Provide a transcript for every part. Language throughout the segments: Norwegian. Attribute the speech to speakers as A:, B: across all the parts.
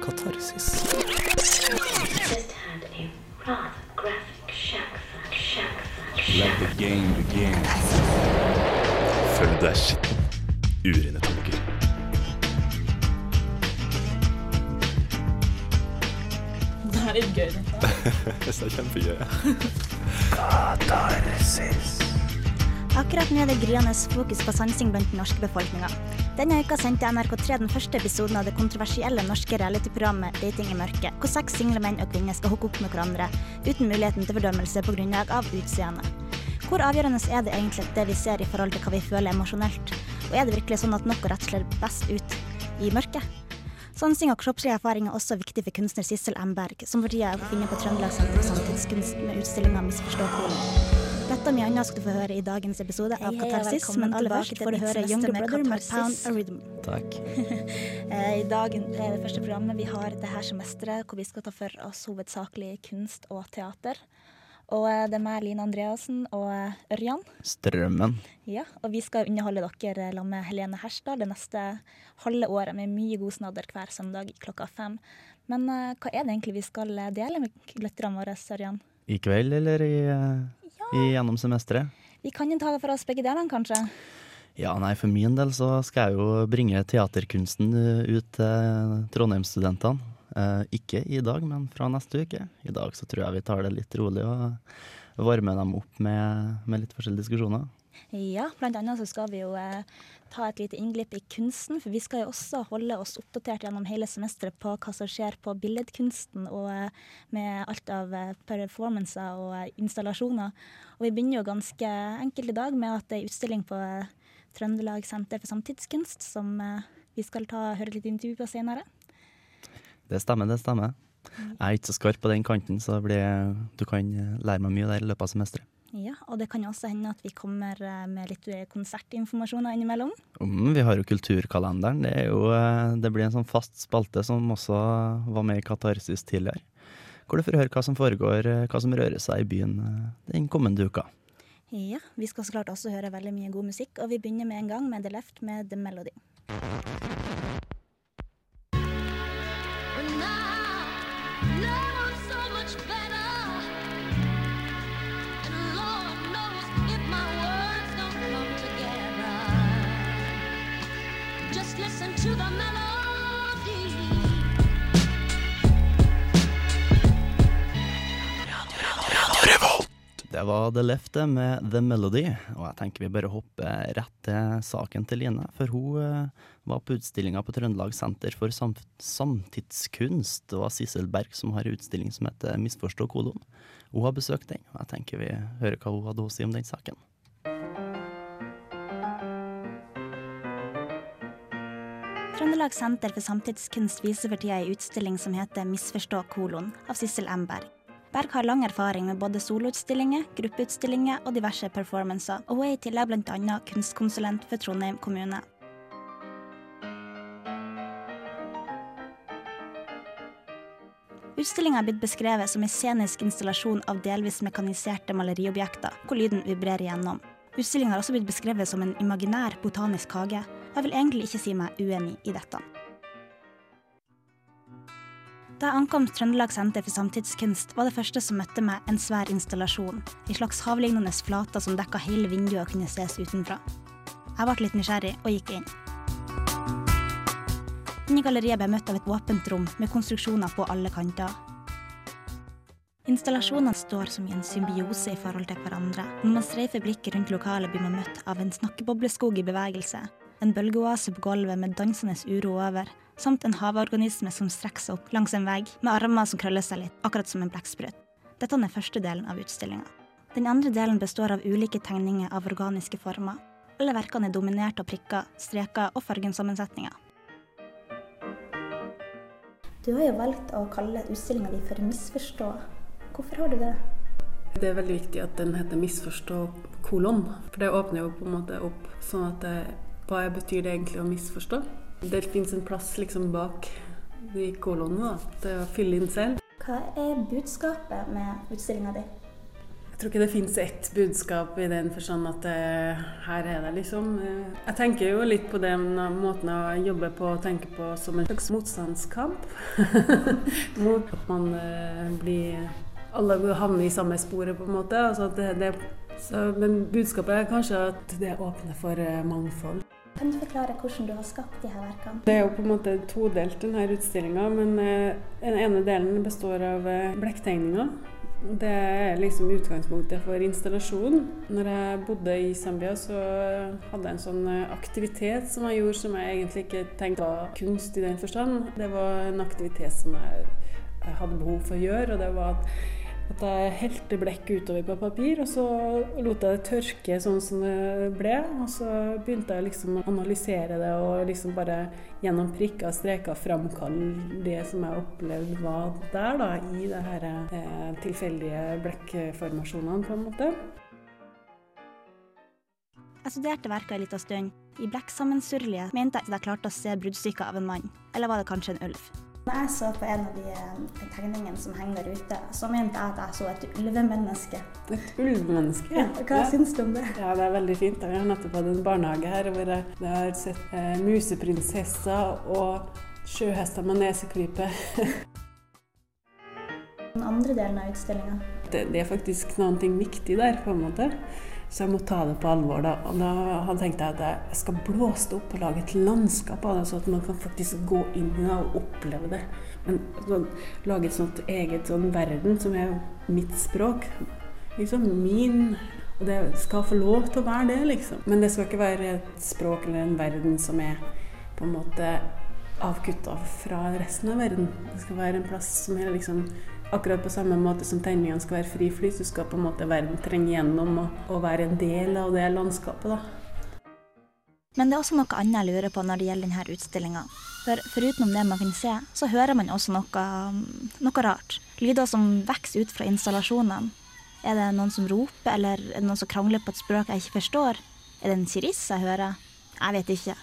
A: katarsis.
B: just had a rather graphic shack fuck, shack fuck,
A: Let the game begin. Følg deg skitten. Urene tanker.
C: Det er litt gøy, dette.
A: Det er kjempegøy.
D: Akkurat nå er det gryende fokus på sansing blant den norske befolkninga. Denne uka sendte NRK3 den første episoden av det kontroversielle norske realityprogrammet Dating i mørket, hvor seks single menn og kvinner skal hooke opp med hverandre uten muligheten til fordømmelse på grunnlag av utseende. Hvor avgjørende er det egentlig det vi ser i forhold til hva vi føler emosjonelt? Og er det virkelig sånn at noe rett slår best ut i mørket? Sansing og kroppslig erfaring er også viktig for kunstner Sissel Emberg, som for tida er å finne på Trøndelag Senter for samtidskunst med utstillinga 'Misforstå kolen'. Dette og mye annet skal du få høre i dagens episode av
E: Hei, hei,
D: Katarsis, men aller først får du høre Younger Brother med
E: Katarsis.
D: Pound a Rhythm.
A: Takk.
D: Eh, I dag er det første programmet vi har dette semesteret, hvor vi skal ta for oss hovedsakelig kunst og teater. Og eh, det er meg, Line Andreassen og eh, Ørjan.
A: Strømmen.
D: Ja, og vi skal underholde dere sammen med Helene Herstad det neste halve året med mye god snadder hver søndag klokka fem. Men eh, hva er det egentlig vi skal eh, dele med lytterne våre, Ørjan?
F: I kveld eller i, eh, i gjennom semesteret?
D: Vi kan jo ta det for oss begge delene, kanskje?
F: Ja, nei, for min del så skal jeg jo bringe teaterkunsten eh, ut til Trondheimsstudentene. Eh, ikke i dag, men fra neste uke. I dag så tror jeg vi tar det litt rolig og varmer dem opp med, med litt forskjellige diskusjoner.
D: Ja, blant annet så skal vi jo eh, ta et lite innglipp i kunsten, for vi skal jo også holde oss oppdatert gjennom hele semesteret på hva som skjer på billedkunsten og eh, med alt av eh, performancer og eh, installasjoner. Og vi begynner jo ganske enkelt i dag med at det er utstilling på Trøndelag Senter for samtidskunst, som vi skal ta, høre litt intervju på senere.
F: Det stemmer, det stemmer. Jeg er ikke så skarp på den kanten, så blir, du kan lære meg mye der i løpet av semesteret.
D: Ja, og det kan jo også hende at vi kommer eh, med litt eh, konsertinformasjoner innimellom.
F: Mm, vi har jo Kulturkalenderen. Det, er jo, eh, det blir en sånn fast spalte som også var med i Katarsis tidligere. Hvor du får høre hva som foregår, hva som rører seg i byen den kommende uka.
D: Ja, vi skal så klart også høre veldig mye god musikk, og vi begynner med en gang med The Left med The Melody.
F: Det var The Left med The Melody, og jeg tenker vi bare hopper rett til saken til Line. For hun eh, var på utstillinga på Trøndelag Senter for sam samtidskunst. Det var Sissel Berg som har en utstilling som heter Misforstå kolon. Hun har besøkt den, og jeg tenker vi hører hva hun hadde å si om den saken.
D: Trøndelag Senter for samtidskunst viser for tida ei utstilling som heter Misforstå kolon, av Sissel M. Berg. Har lang erfaring med både soloutstillinger, gruppeutstillinger og diverse performancer, og hun er i tillegg bl.a. kunstkonsulent for Trondheim kommune. Utstillinga er blitt beskrevet som en scenisk installasjon av delvis mekaniserte maleriobjekter, hvor lyden vibrerer gjennom. Utstillinga har også blitt beskrevet som en imaginær botanisk hage, og jeg vil egentlig ikke si meg uenig i dette. Da jeg ankom Trøndelag Senter for samtidskunst, var det første som møtte meg en svær installasjon, en slags havlignende flate som dekka hele vinduet og kunne ses utenfra. Jeg ble litt nysgjerrig og gikk inn. Inni galleriet ble jeg møtt av et åpent rom med konstruksjoner på alle kanter. Installasjonene står som i en symbiose i forhold til hverandre. Når man streifer blikket rundt lokalet, blir man møtt av en snakkebobleskog i bevegelse, en bølgeoase på gulvet med dansende uro over, samt en havorganisme som strekker seg opp langs en vegg med armer som krøller seg litt, akkurat som en blekksprut. Dette er første delen av utstillinga. Den andre delen består av ulike tegninger av organiske former. Alle verkene er dominert av prikker, streker og fargensammensetninger. Du har jo valgt å kalle utstillinga di for Misforstå. Hvorfor har du det?
G: Det er veldig viktig at den heter 'misforstå kolon'. For det åpner jo på en måte opp sånn at det, hva betyr det egentlig å misforstå? Det fins en plass liksom bak de kolonene da, til å fylle inn selv.
D: Hva er budskapet med utstillinga di?
G: Jeg Jeg tror ikke det fins ett budskap i den forstand at eh, her er det, liksom. Eh, Jeg tenker jo litt på den måten å jobbe på og tenke på som en slags motstandskamp. Mot at man eh, blir Alle havner i samme sporet, på en måte. Altså det, det, så, men budskapet er kanskje at det åpner for eh, mangfold.
D: Kan du forklare hvordan du har skapt de her verkene?
G: Det er jo på en måte todelt, denne utstillinga. Men eh, den ene delen består av eh, blekktegninger. Det er liksom utgangspunktet for installasjonen. Når jeg bodde i Zambia, så hadde jeg en sånn eh, aktivitet som jeg gjorde som jeg egentlig ikke tenkte var kunst i den forstand. Det var en aktivitet som jeg, hadde behov for å gjøre, og det var at at jeg helte blekk utover på papir, og så lot jeg det tørke sånn som det ble. Og så begynte jeg liksom å analysere det og liksom bare gjennom prikker og streker framkalle det som jeg opplevde var der, da, i det her eh, tilfeldige blekkformasjonene, på en måte.
D: Jeg studerte verka en liten stund. I blekksammensurlige mente jeg at jeg klarte å se bruddstykker av en mann. Eller var det kanskje en ulv? Når jeg så på en av de eh, tegningene som henger der ute, så mente jeg at jeg så et ulvemenneske.
G: Et ulvemenneske.
D: Ja, hva syns du om det?
G: Ja, det er veldig fint. Jeg har nettopp hatt en barnehage her hvor jeg, har sett eh, museprinsesser og sjøhester med neseklype.
D: Den andre delen av utstillinga.
G: Det, det er faktisk noe viktig der, på en måte. Så jeg må ta det på alvor. da. Og da tenkte jeg at jeg skal blåse det opp og lage et landskap av det, så at man kan faktisk gå inn i det og oppleve det. Men sånn, lage et sånt eget sånn verden som er mitt språk. Liksom min Og det skal få lov til å være det, liksom. Men det skal ikke være et språk eller en verden som er på en måte avkutta fra resten av verden. Det skal være en plass som er liksom akkurat på samme måte som tegningene skal være fri flyt, så skal på en måte verden trenge gjennom og, og være en del av det landskapet. da.
D: Men det er også noe annet jeg lurer på når det gjelder denne utstillinga. For foruten det man kan se, så hører man også noe, noe rart. Lyder som vokser ut fra installasjonene. Er det noen som roper, eller er det noen som krangler på et språk jeg ikke forstår? Er det en siriss jeg hører? Jeg vet ikke.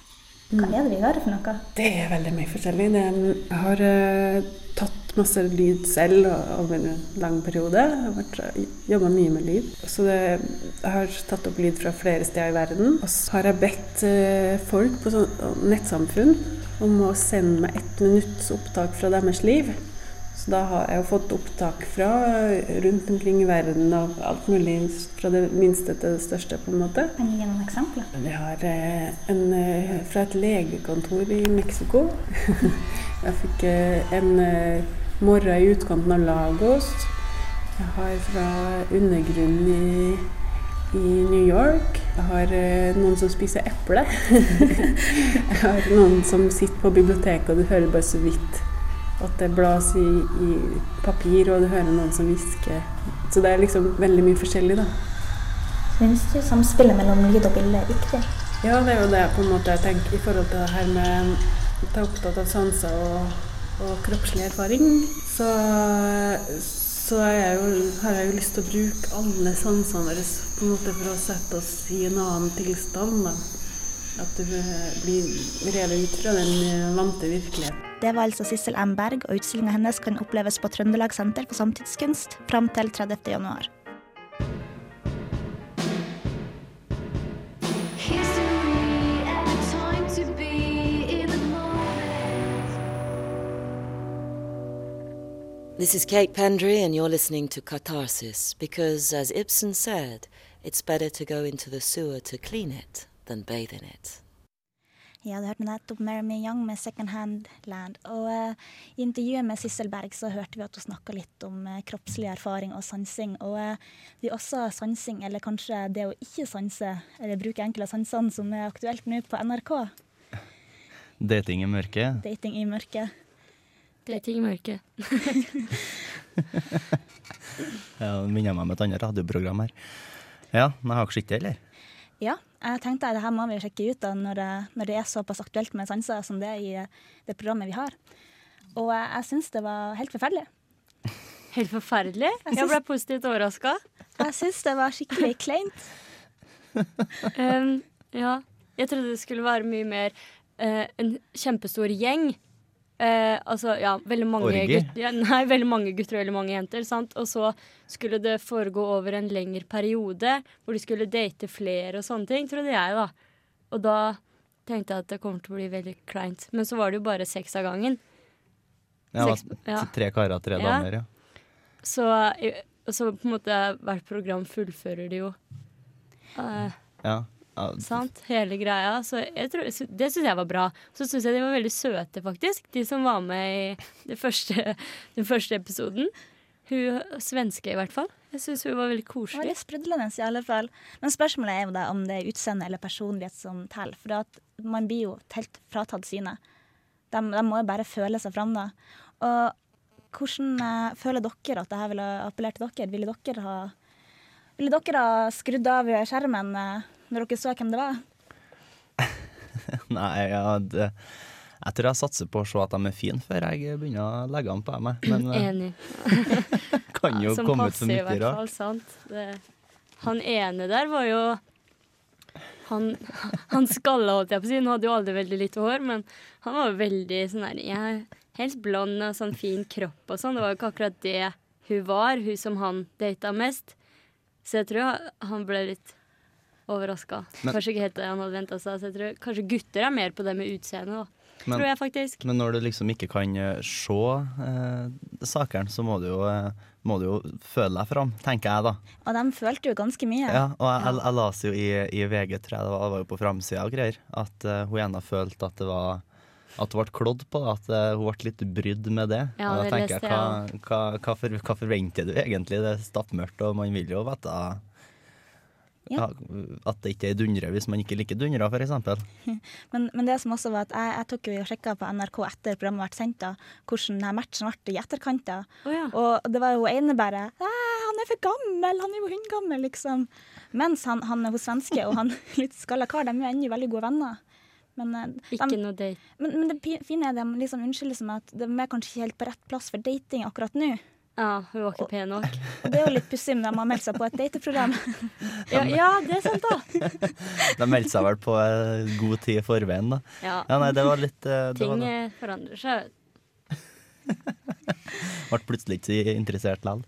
D: Hva er det vi hører for noe?
G: Det er veldig mye forskjellig. Jeg har uh, tatt masse lyd selv over en lang periode. Jeg har jobba mye med lyd. Så det, jeg har tatt opp lyd fra flere steder i verden. Og så har jeg bedt eh, folk på sånn nettsamfunn om å sende meg ett minutts opptak fra deres liv. Så da har jeg jo fått opptak fra rundt omkring i verden av alt mulig, fra det minste til det største, på en måte.
D: Kan du gi noen eksempler?
G: Vi har eh, en eh, fra et legekontor i Mexico. Jeg fikk eh, en eh, morgen i utkanten av Lagos. Jeg har fra undergrunnen i, i New York. Jeg har eh, noen som spiser eple. Jeg har noen som sitter på biblioteket, og du hører bare så vidt at det blas i, i papir, og du hører noen som hvisker. Så det er liksom veldig mye forskjellig, da.
D: Syns du samspillet mellom lyd og bilde er viktig?
G: Ja, det er jo det på en måte jeg tenker i forhold til det her med å ta opptatt av sanser og, og kroppslig erfaring. Så, så jeg jo, har jeg jo lyst til å bruke alle sansene våre på en måte for å sette oss i en annen tilstand. da. At du blir revet ut fra den vante virkeligheten.
D: Det var altså Sissel M. Berg, og utstillinga hennes kan oppleves på Trøndelag Senter for samtidskunst fram til 30.
E: This is Kate Pendry, and you're listening to Catharsis because, as Ibsen said, it's better to go into the sewer to clean it than bathe in it.
D: Ja, du hørte nettopp Mary Young med 'Second Hand Land'. Og uh, i intervjuet med Sissel Berg så hørte vi at hun snakka litt om uh, kroppslig erfaring og sansing. Og uh, det er også sansing, eller kanskje det å ikke sanse, eller bruke enkelte sansene, som er aktuelt nå på NRK.
F: Dating i mørket.
D: Dating i mørket.
C: Dating i mørket.
F: Ja, det minner meg om et annet radioprogram her. Ja, men jeg har ikke sett det, eller?
D: Ja, jeg tenkte at det her må vi sjekke ut da, når det, når det er såpass aktuelt med sanser som det er i eh, det programmet vi har. Og jeg, jeg syns det var helt forferdelig.
C: Helt forferdelig. Jeg ble positivt overraska.
D: Jeg syns det var skikkelig kleint.
C: Um, ja. Jeg trodde det skulle være mye mer uh, en kjempestor gjeng Eh, altså, ja, veldig mange, gutter, ja, nei, veldig mange gutter og veldig mange jenter. Sant? Og så skulle det foregå over en lengre periode, hvor de skulle date flere og sånne ting, trodde jeg, da. Og da tenkte jeg at det kommer til å bli veldig kleint. Men så var det jo bare seks av gangen.
F: Ja,
C: Seks- ja.
F: Tre karer, tre
C: Ja.
F: damer, ja.
C: Så, og så på en måte hvert program fullfører de jo. Eh,
F: ja.
C: Sant? Hele greia. Så jeg tror, det syns jeg var bra. Så syns jeg de var veldig søte, faktisk. De som var med i det første, den første episoden. Hun svenske, i hvert fall. Jeg syns hun var veldig
D: Det var
C: koselig.
D: litt sprudlende i alle fall. Men spørsmålet er jo da om det er utseende eller personlighet som teller. For at man blir jo helt fratatt synet. De, de må jo bare føle seg fram, da. Og hvordan uh, føler dere at dette ville appellert til dere? Ville dere ha ville dere ha skrudd av skjermen eh, når dere så hvem det var?
F: Nei, ja, det, jeg tror jeg satser på å se at de er fine før jeg begynner å legge an på meg. Men eh,
C: Enig.
F: kan jo
C: som
F: komme ut
C: passer i
F: mye
C: hvert
F: rart.
C: fall, sant. Det, han ene der var jo han, han skalla, holdt jeg på å si. Han hadde jo aldri veldig lite hår, men han var veldig sånn der ja, Helt blond og sånn fin kropp og sånn. Det var jo ikke akkurat det hun var, hun som han data mest. Så jeg tror han ble litt overraska. Kanskje ikke helt det han hadde venta seg. Så jeg tror kanskje gutter er mer på det med utseende, da.
F: Men-
C: tror jeg faktisk.
F: Men når du liksom ikke kan eh, se eh, sakene, så må du, jo, eh, må du jo føle deg fram, tenker jeg da.
D: Og de følte jo ganske mye.
F: Ja, og jeg, jeg, jeg las jo i, i VG, tror jeg det var, det var jo på framsida og greier, at uh, hun ene følte at det var at hun ble klådd på, at hun ble litt brydd med det.
C: Ja, det
F: og da tenker jeg, hva, hva, hva, for, hva forventer du egentlig? Det er stappmørkt, og man vil jo vite
D: Ja.
F: ja, at det ikke er dundre hvis man ikke liker dundre, eksempel.
D: Men, men det som også var at jeg, jeg tok jo og sjekka på NRK etter programmet ble sendt, da, hvordan denne matchen ble i etterkant. da.
C: Oh, ja.
D: Og det var jo ene bare Han er for gammel, han er jo hundgammel, liksom. Mens han, han er hos svenske og han litt skalla kar, de er jo ennå veldig gode venner. Men, de,
C: Ikke noe date.
D: men, men det fine er at de liksom unnskylder seg med at de er kanskje ikke helt på rett plass for dating akkurat nå.
C: Ja, hun var ikke pen nok.
D: Og det er jo litt pussig når de har meldt seg på et dateprogram.
C: Ja, ja, det er sant, da.
F: De meldte seg vel på eh, god tid i forveien, da.
C: Ja.
F: Ja, nei, det var litt eh, det
C: Ting
F: var,
C: eh, forandrer seg.
F: Ble plutselig ikke interessert likevel.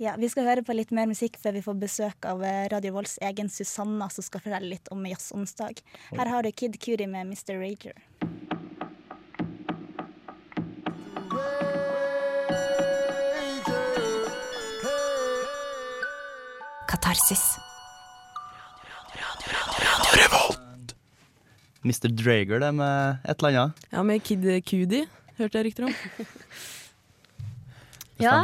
D: Ja, Vi skal høre på litt mer musikk før vi får besøk av Radio Volds egen Susanna, som skal fortelle litt om Jazz onsdag. Her har du Kid Cudi med Mr. Rager.
H: Katarsis.
F: Mr. Drager, det med et eller annet.
I: Ja, med Kid Cudi, hørte jeg rykter om.
C: Ja,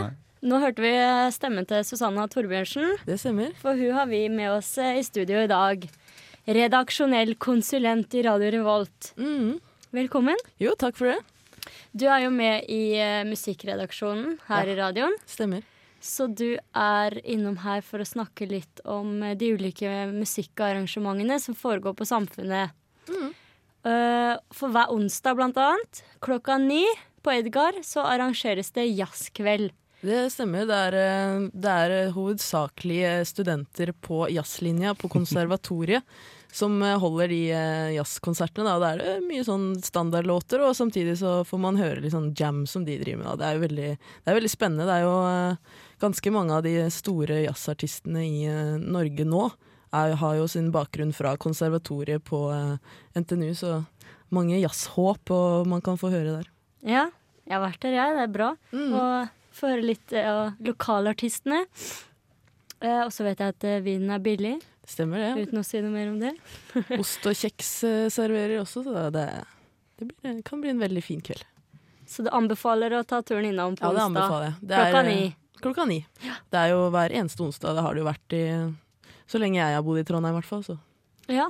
C: nå hørte vi stemmen til Susanna Torbjørnsen.
I: Det stemmer.
C: For hun har vi med oss eh, i studio i dag. Redaksjonell konsulent i Radio Revolt.
I: Mm.
C: Velkommen.
I: Jo, takk for det.
C: Du er jo med i eh, musikkredaksjonen her i radioen.
I: Stemmer.
C: Så du er innom her for å snakke litt om eh, de ulike musikkarrangementene som foregår på Samfunnet. Eh, for hver onsdag, blant annet, klokka ni på Edgar, så arrangeres det jazzkveld.
I: Det stemmer. Det er, eh, det er hovedsakelig studenter på jazzlinja på konservatoriet som eh, holder de eh, jazzkonsertene. Da. Det er mye sånn standardlåter, og samtidig så får man høre litt sånn jam som de driver med. Da. Det er jo veldig, det er veldig spennende. Det er jo eh, ganske mange av de store jazzartistene i Norge nå er, har jo sin bakgrunn fra konservatoriet på NTNU, så mange jazzhåp og man kan få høre der.
C: Ja, jeg har vært der, jeg. Det er bra.
I: Mm.
C: Og få høre litt av uh, lokalartistene. Uh, og så vet jeg at uh, vinen er billig,
I: Stemmer det.
C: uten å si noe mer om det.
I: Ost og kjeks eh, serverer også, så det, det blir, kan bli en veldig fin kveld.
C: Så du anbefaler å ta turen innom på
I: Ja, det
C: onsdag.
I: Det
C: Klokka ni.
I: eh, Klokka ni. Det er jo hver eneste onsdag. Det har det jo vært i så lenge jeg har bodd i Trondheim, i hvert fall. Så.
C: Ja.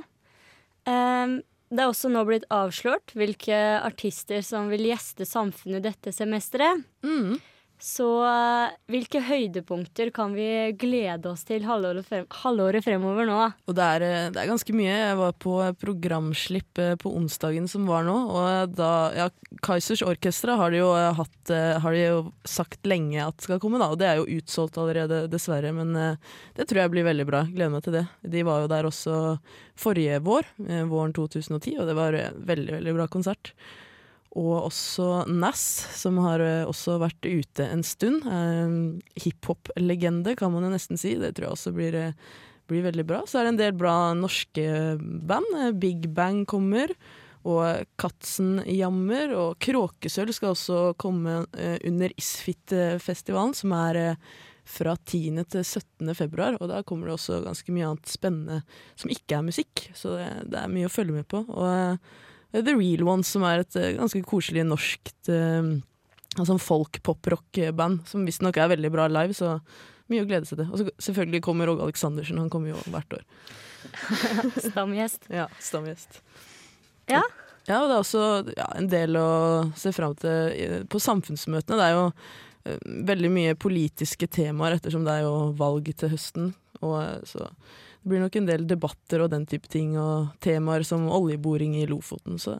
C: Um, det er også nå blitt avslørt hvilke artister som vil gjeste Samfunnet dette semesteret.
I: Mm.
C: Så eh, hvilke høydepunkter kan vi glede oss til halvåret, frem halvåret fremover nå?
I: Og det er, eh, det er ganske mye. Jeg var på programslipp eh, på onsdagen som var nå, og da Ja, Kaizers Orkestra har de jo hatt Har de jo sagt lenge at skal komme, da. Og det er jo utsolgt allerede, dessverre. Men det tror jeg blir veldig bra. Gleder meg til det. De var jo der også forrige vår, våren 2010, og det var veldig, veldig bra konsert. Og også Nass, som har eh, også vært ute en stund. Eh, Hiphop-legende, kan man jo nesten si. Det tror jeg også blir, eh, blir veldig bra. Så er det en del bra norske band. Eh, Big Bang kommer. Og Katzen jammer. Og Kråkesølv skal også komme under Isfit-festivalen, som er fra 10. til 17. februar. Og da kommer det også ganske mye annet spennende som ikke er musikk. Så det, det er mye å følge med på. Og The Real Ones, som er et eh, ganske koselig norskt eh, altså folk-pop-rock-band, som visstnok er veldig bra live, så mye å glede seg til. Og så selvfølgelig kommer Åge Aleksandersen, han kommer jo hvert år.
C: Stamgjest.
I: Ja, stamgjest.
C: Ja.
I: Ja, og det er også ja, en del å se fram til på samfunnsmøtene. Det er jo uh, veldig mye politiske temaer ettersom det er jo valg til høsten. Og eh, så det blir nok en del debatter og den type ting, og temaer som oljeboring i Lofoten. Så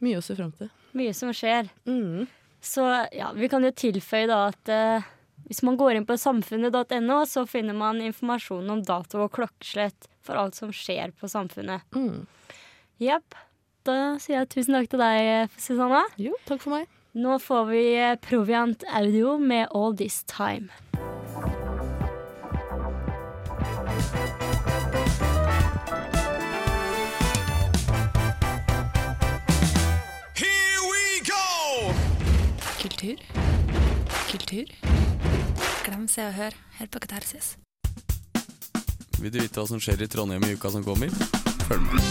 I: mye å se fram til.
C: Mye som skjer.
I: Mm.
C: Så ja, vi kan jo tilføye da at eh, hvis man går inn på samfunnet.no, så finner man informasjon om dato og klokkeslett for alt som skjer på samfunnet.
I: Mm.
C: Da sier jeg tusen takk til deg, Susanna.
I: Jo, takk for meg.
C: Nå får vi eh, Proviant Audio med All This Time.
H: Kultur. Kultur. Glem Se og Hør Hør på Katarsis.
J: Vil du vite hva som skjer i Trondheim i uka som kommer? Følg med.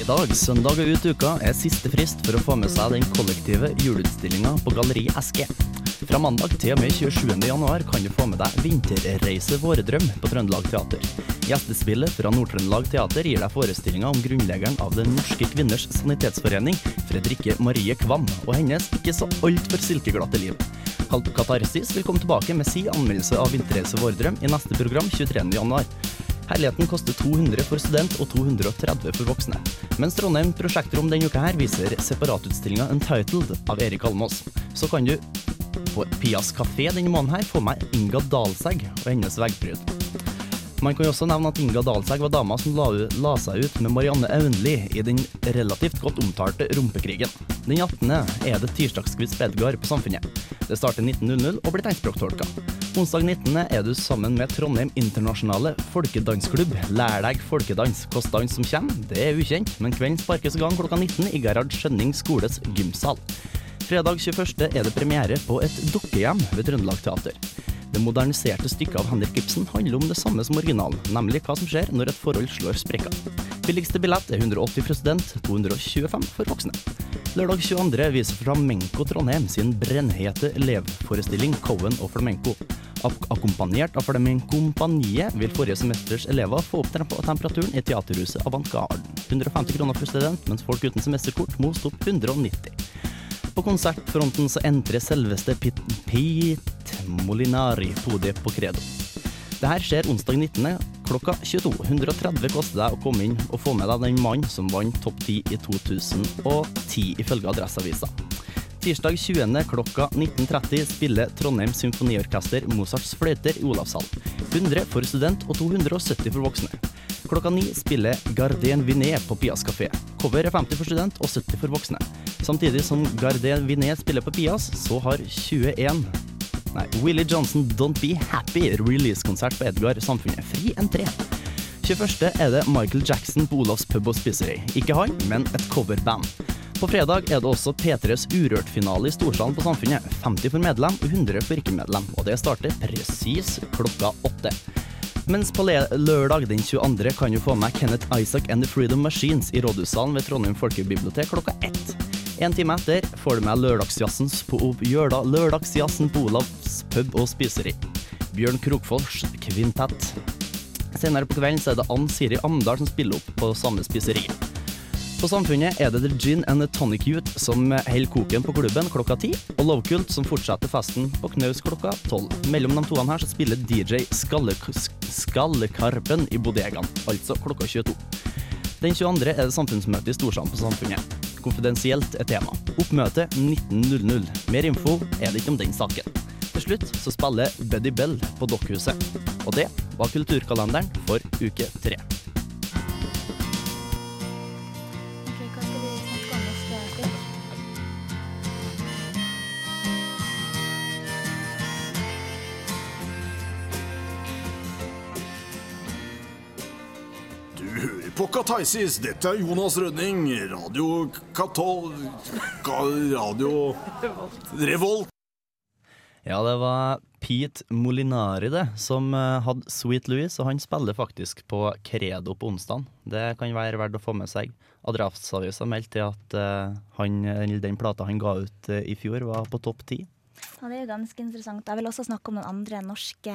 F: I dag, søndag og ut uka, er siste frist for å få med seg den kollektive juleutstillinga på Galleri SG. Fra mandag til og med 27. januar kan du få med deg Vinterreise våredrøm på Trøndelag Teater. Gjestespillet fra Nord-Trøndelag Teater gir deg forestillinga om grunnleggeren av Den norske kvinners sanitetsforening, Fredrikke Marie Kvam, og hennes ikke så altfor silkeglatte liv. Katarsis vil komme tilbake med si anmeldelse av Vinterreise våredrøm i neste program 23. januar. Herligheten koster 200 for student og 230 for voksne. Mens Trondheim Prosjektrom denne uka her viser separatutstillinga Untitled av Erik Almås. Så kan du på Pias kafé denne måneden her får meg Inga Dalsegg og hennes veggpryd. Man kan jo også nevne at Inga Dalsegg var dama som la, la seg ut med Marianne Aunli i den relativt godt omtalte Rumpekrigen. Den 18. er det tirsdagskviss Bedgar på Samfunnet. Det starter 19.00 og blir tegnspråktolka. Onsdag 19. er du sammen med Trondheim Internasjonale Folkedansklubb. Lær deg folkedans. Hvilken dans som kommer, det er ukjent, men kvelden sparkes i gang klokka 19 i Gerhard Skjønning skoles gymsal. Fredag 21. er det premiere på et dukkehjem ved Trøndelag Teater. Det moderniserte stykket av Henrik Ibsen handler om det samme som originalen, nemlig hva som skjer når et forhold slår sprekker. Billigste billett er 180 for student, 225 for voksne. Lørdag 22. viser Flamenco Trondheim sin brennhete elevforestilling Cohen og Flamenco. Ak akkompagnert av Flamencompaniet vil forrige semesters elever få opp temperaturen i teaterhuset Avantgarden. 150 kroner for student, mens folk uten semesterkort må stå opp 190. På konsertfronten så entrer selveste Pit, Pit Molinari podiet på Credo. Det her skjer onsdag 19. klokka 22. 130 koster det å komme inn og få med deg den mannen som vant topp 10 i 2010 ifølge Adresseavisa. Tirsdag 20. klokka 19.30 spiller Trondheim Symfoniorkester Mozarts fløyter i Olavshall. 100 for student og 270 for voksne. Klokka ni spiller Gardien Vinet på Pias kafé. Cover er 50 for student og 70 for voksne. Samtidig som Gardet Vinet spiller på Pias, så har 21 Nei, Willie Johnson Don't Be Happy releasekonsert på Edgar Samfunnet. Fri entré. 21. er det Michael Jackson på Olavs pub og spiseri. Ikke han, men et coverband. På fredag er det også P3s Urørt-finale i Storsalen på Samfunnet. 50 for medlem og 100 for ikke-medlem. Og det starter presis klokka åtte. Mens på lørdag den 22. kan du få med Kenneth Isaac and The Freedom Machines i Rådhussalen ved Trondheim folkebibliotek klokka ett. En time etter får du med lørdagsjazzens på, Jøla, lørdagsjazzen på Olavs pub og spiseri. Bjørn Krokfors kvintett. Senere på kvelden er det Ann Siri Amdal som spiller opp på samme spiseri. På Samfunnet er det The Gin and the Tonic Youth som holder koken på klubben klokka ti, og Lovekult som fortsetter festen på knaus klokka tolv. Mellom de toene her så spiller DJ Skallek Skallekarpen i bodegaen, altså klokka 22. Den 22. er det samfunnsmøte i Storsand på Samfunnet. Konfidensielt er tema. Oppmøte 19.00. Mer info er det ikke om den saken. Til slutt så spiller Buddy Bell på Dokkhuset. Og det var kulturkalenderen for uke tre.
K: Hører på Kataisis. Dette er Jonas Rønning. Radio Katol... Radio Revolt.
F: Ja, det var Pete Molinari det, som eh, hadde Sweet Louis, og han spiller faktisk på Credo på onsdag. Det kan være verdt å få med seg. Adresseavisa meldte at eh, han, den plata han ga ut eh, i fjor, var på topp ti.
D: Ja, det er jo ganske interessant. Jeg vil også snakke om den andre norske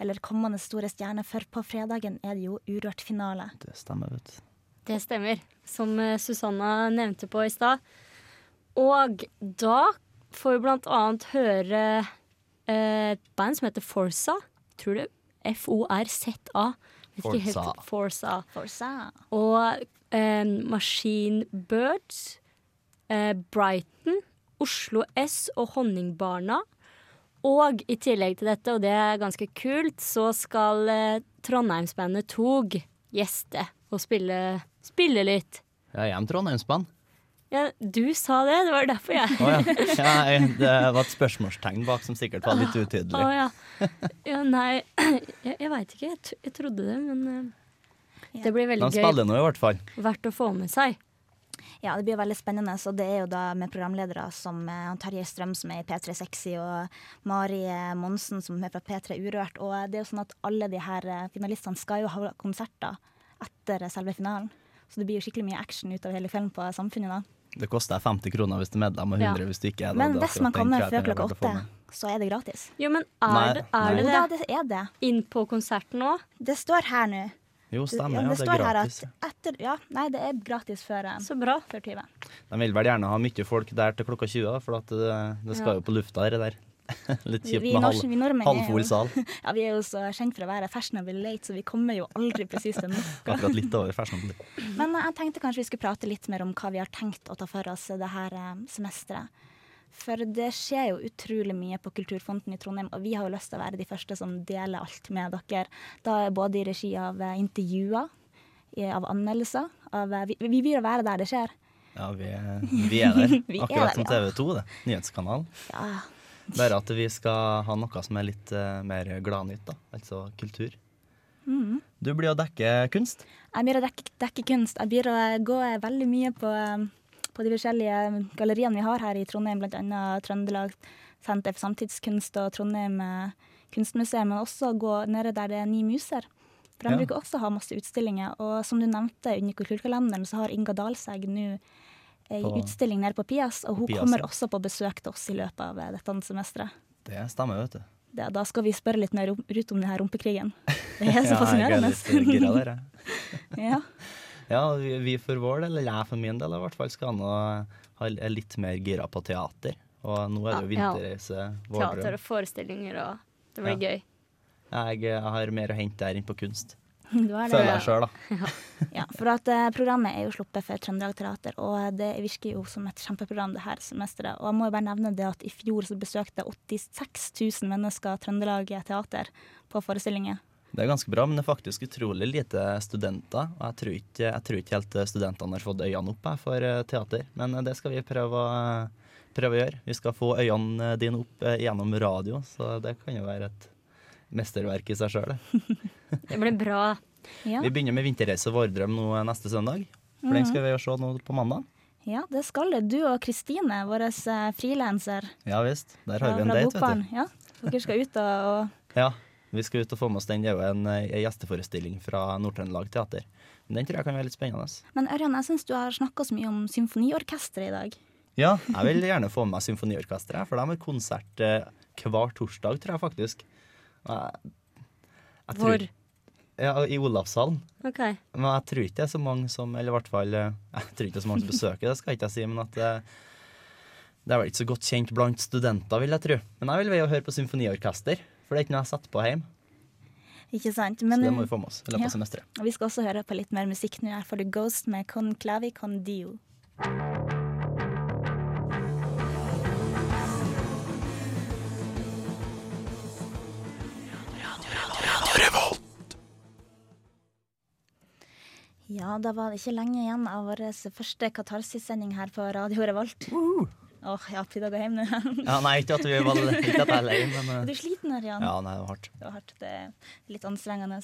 D: eller kommende store stjerner, for på fredagen er det jo Urørt-finale.
F: Det stemmer, vet du.
C: Det stemmer, som eh, Susanna nevnte på i stad. Og da får vi blant annet høre eh, et band som heter Forsa. Tror du? F-O-R-Z-A.
F: Forsa.
C: Forsa.
D: Forza.
C: Og eh, Machine Birds, eh, Brighton, Oslo S og Honningbarna. Og i tillegg til dette, og det er ganske kult, så skal eh, Trondheimsbandet Tog gjeste og spille, spille litt.
F: Ja, jeg er en Trondheimsband.
C: Ja, du sa det, det var derfor jeg
F: Å ja. ja. jeg- Det var et spørsmålstegn bak som sikkert var litt utydelig.
C: Å ja. ja. Nei, jeg, jeg veit ikke. Jeg, tro- jeg trodde det, men eh, det blir veldig
F: De
C: gøy.
F: spiller nå i hvert fall.
C: Verdt å få med seg.
D: Ja, det blir veldig spennende. Så det er jo da med programledere som eh, Terje Strøm, som er i P3 Sexy, og Mari eh, Monsen, som er fra P3 Urørt. Og det er jo sånn at alle de her eh, finalistene skal jo ha konserter etter selve finalen. Så det blir jo skikkelig mye action utover hele kvelden på Samfunnet da.
F: Det koster 50 kroner hvis du er medlem, og 100
D: Ja.
F: hvis du ikke er det.
D: Men hvis man kommer før klokka åtte, så er det gratis.
C: Jo, men
F: Nei,
C: er, det- er det
D: Jo
C: det?
D: da, det er det.
C: Inn på konserten òg?
D: Det står her nå.
F: Jo, stemmer,
D: ja, det,
F: det er
D: står
F: gratis,
D: her at etter, ja, Nei, det er gratis før, eh,
C: Så bra.
D: før 20.
F: De vil vel gjerne ha mye folk der til klokka 20, da, for at det, det skal
D: Ja.
F: jo på lufta, det der. Litt
D: Vi-
F: kjipt
D: vi
F: med halv, halvfull sal.
D: Ja, vi er jo så kjent for å være fashionable late, så vi kommer jo aldri presis til noe.
F: Akkurat litt over fashionable.
D: Men eh, jeg tenkte kanskje vi skulle prate litt mer om hva vi har tenkt å ta for oss det her eh, semesteret. For det skjer jo utrolig mye på Kulturfonten i Trondheim, og vi har jo lyst til å være de første som deler alt med dere. Da er både i regi av eh, intervjuer, av anmeldelser av, eh, vi, vi vil være der det skjer.
F: Ja, vi, er- vi er der.
D: Vi er
F: Akkurat
D: der,
F: som. TV 2, det. Nyhetskanalen.
D: Ja.
F: Bare at vi skal ha noe som er litt uh, mer gladnytt, da. Altså kultur.
D: Mm.
F: Du blir å dekke kunst.
D: Jeg blir å dekke, dekke kunst. Jeg blir å gå veldig mye på, eh, på de forskjellige galleriene vi har her i Trondheim, bl.a. Trøndelag Senter for samtidskunst og Trondheim eh, kunstmuseum, men også gå nede der det er Ni muser. For de
L: Ja.
D: bruker også ha masse utstillinger. Og som du nevnte, under Kulturkalenderen så har Inga Dalsegg nå ei utstilling nede på Pias, og hun
F: Pias,
D: kommer også på besøk til oss i løpet av eh, dette semesteret.
F: Det stemmer, vet du.
D: Det, da skal vi spørre litt mer om- ut om denne rumpekrigen. Det er så
F: Ja, jeg er
D: fascinerende.
F: litt gira der, jeg.
D: ja.
F: Ja, vi, vi for vår del, eller jeg for min del i hvert fall, skal nå ha litt mer gira på teater. Og nå er det jo
C: Ja, ja. Teater og forestillinger, og det blir
F: Ja.
C: gøy.
F: Jeg, jeg har mer å hente der enn på kunst.
D: Er.
F: Føler jeg sjøl, da.
D: Ja, for at eh, programmet er jo sluppet for Trøndelag Teater, og det virker jo som et kjempeprogram det her semesteret. Og jeg må jo bare nevne det at i fjor så besøkte 86 000 mennesker Trøndelag Teater på forestillinger.
F: Det er ganske bra, men det er faktisk utrolig lite studenter. Og jeg tror ikke, jeg tror ikke helt studentene har fått øynene opp for eh, teater. Men eh, det skal vi prøve å, prøve å gjøre. Vi skal få øynene dine opp eh, gjennom radio, så det kan jo være et mesterverk i seg sjøl.
C: Det blir bra.
D: Ja.
F: Vi begynner med Vinterreise Vårdrøm nå eh, neste søndag. For den
D: Mhm.
F: skal vi jo se nå på mandag.
D: Ja, det skal det. Du og Kristine, vår eh, frilanser
F: Ja visst. Der har vi en date, vet du.
D: Ja, dere skal ut og, og
F: Ja, vi skal ut og få med oss den. Det er jo en, eh, en gjesteforestilling fra Nord-Trøndelag Teater. Men Den tror jeg kan være litt spennende.
D: Men Ørjan, jeg syns du har snakka så mye om symfoniorkesteret i dag.
F: Ja, jeg vil gjerne få med meg symfoniorkesteret, for de har konsert eh, hver torsdag, tror jeg faktisk. Jeg, jeg tror-
C: Hvor?
F: Ja, I Olavshallen.
C: OK.
F: Men jeg tror ikke det er så mange som Eller i hvert fall eh, Jeg tror ikke det er så mange som besøker det, skal jeg ikke si, men at det, det er vel ikke så godt kjent blant studenter, vil jeg tro. Men jeg vil veie å høre på symfoniorkester, for det er ikke noe jeg setter på hjemme.
D: Ikke sant?
F: Men, så det må vi få med oss i løpet av semesteret.
D: Og vi skal også høre på litt mer musikk nå. Her får du Ghost med Con Clavi Con Dio. Ja, da var det ikke lenge igjen av vår første Katarsis-sending her på Radio Revolt. Uh -huh. Åh, jeg har å gå hjem nå.
F: Ja, nei, ikke at vi var ikke at jeg er lei, men
D: Er du sliten, Ørjan?
F: Ja, nei, det var hardt.
D: Det var hardt. Det er litt anstrengende.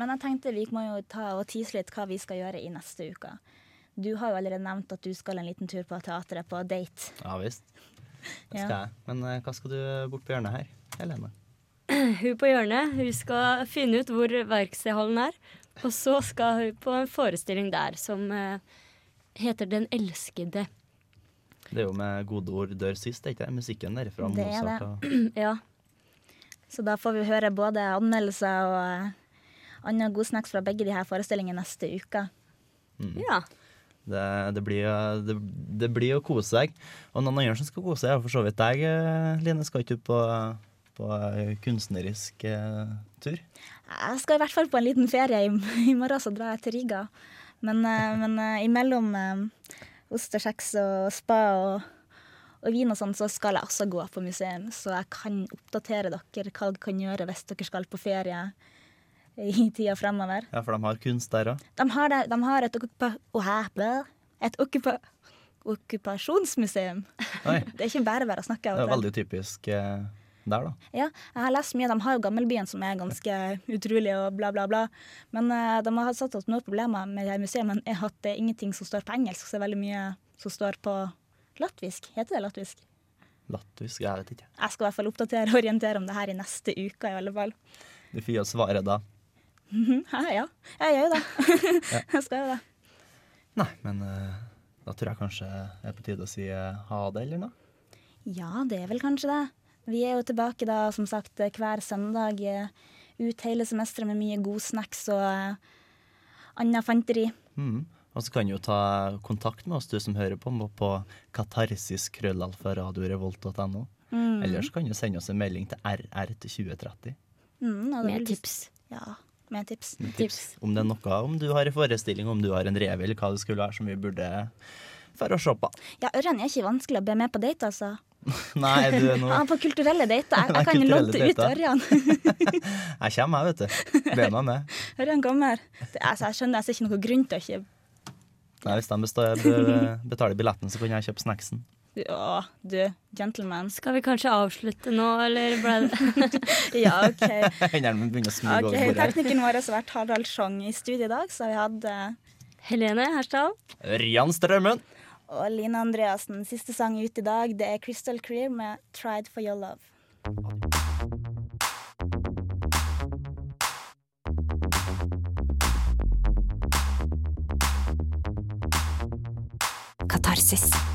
D: Men jeg tenkte vi må jo ta og tease litt hva vi skal gjøre i neste uke. Du har jo allerede nevnt at du skal en liten tur på teatret på date.
F: Ja visst. Det
D: Ja.
F: skal jeg. Men uh, hva skal du bort på hjørnet her, Helene?
C: Hun på hjørnet hun skal finne ut hvor verkstedhallen er, og så skal hun på en forestilling der som uh, heter Den elskede.
F: Det er jo med gode ord dør sist, er ikke det? Musikken derfra.
D: Det er
F: det. og
D: ja. Så da får vi høre både anmeldelser og uh, annen godsnacks fra begge de her forestillingene neste uke.
F: Mm.
C: Ja.
F: Det, det, blir, eh, det, det blir å kose seg. Og noen andre som skal kose seg, er for så vidt deg, eh, Line. Skal ikke du på, på eh, kunstnerisk uh, tur?
D: Jeg skal i hvert fall på en liten ferie. I, i morgen så drar jeg til Riga. Men, uh, men eh, imellom eh, ost og kjeks og spa og, og vin og sånn, så skal jeg også gå på museum. Så jeg kan oppdatere dere hva dere kan gjøre hvis dere skal på ferie i tida fremover.
F: Ja, for de har kunst der òg.
D: De har, de har et, okkupa, et okkupa, okkupasjonsmuseum. Det er ikke bare bare å snakke. om. Det
F: er veldig typisk eh, der, da.
D: Ja, jeg har lest mye. De har jo Gammelbyen, som er ganske utrolig og bla, bla, bla. Men uh, de har satt opp noen problemer med det her museet, men er at det er ingenting som står på engelsk. Så det er veldig mye som står på latvisk. Heter det latvisk?
F: Latvisk, jeg vet ikke.
D: Jeg skal i hvert fall oppdatere og orientere om det her i neste uke, i alle fall.
F: Du får gi oss svaret da.
D: Mhm, ja, ja, jeg gjør jo det. jeg skal jo det.
F: Nei, men uh, da tror jeg kanskje det er på tide å si uh, ha det, eller noe?
D: Ja, det er vel kanskje det. Vi er jo tilbake da, som sagt, hver søndag eh, ut hele semesteret med mye god snacks og uh, annet fanteri.
F: Mm. Og så kan du jo ta kontakt med oss, du som hører på, på katarsiskrøllalfaradiorevolt.no.
D: Mm.
F: Eller så kan du sende oss en melding til RR til 2030.
D: Mm,
C: Med tips.
D: Ja, med tips.
F: med tips. Om det er noe, om du har en forestilling, om du har en rev, eller hva det skulle være som vi burde for å se på.
D: Ja, Ørren er ikke vanskelig å be med på date, altså.
F: Nei, du er nå
D: Ja, på kulturelle dater. Jeg, jeg kan lodde ut. Ørjan.
F: Jeg kommer, jeg, vet du. Be meg med.
D: Ørjan kommer. Det, altså, jeg skjønner, jeg ser ikke noen grunn til å ikke
F: Nei, Hvis de består, betaler billetten, så kan jeg kjøpe snacksen.
D: Ja, du, gentleman.
C: Skal vi kanskje avslutte nå, eller ble det
D: Ja, OK.
F: Hendene mine begynner å smyge
D: okay,
F: over bordet.
D: Teknikken vår har vært Harald Schjong i studio i dag, så har vi hatt eh,
C: Helene Hersdal.
F: Ørjan Strømmen.
D: Og Line Andreassen. Siste sang ut i dag, det er Crystal Clear med 'Tried for Your Love'.
L: Katarsis.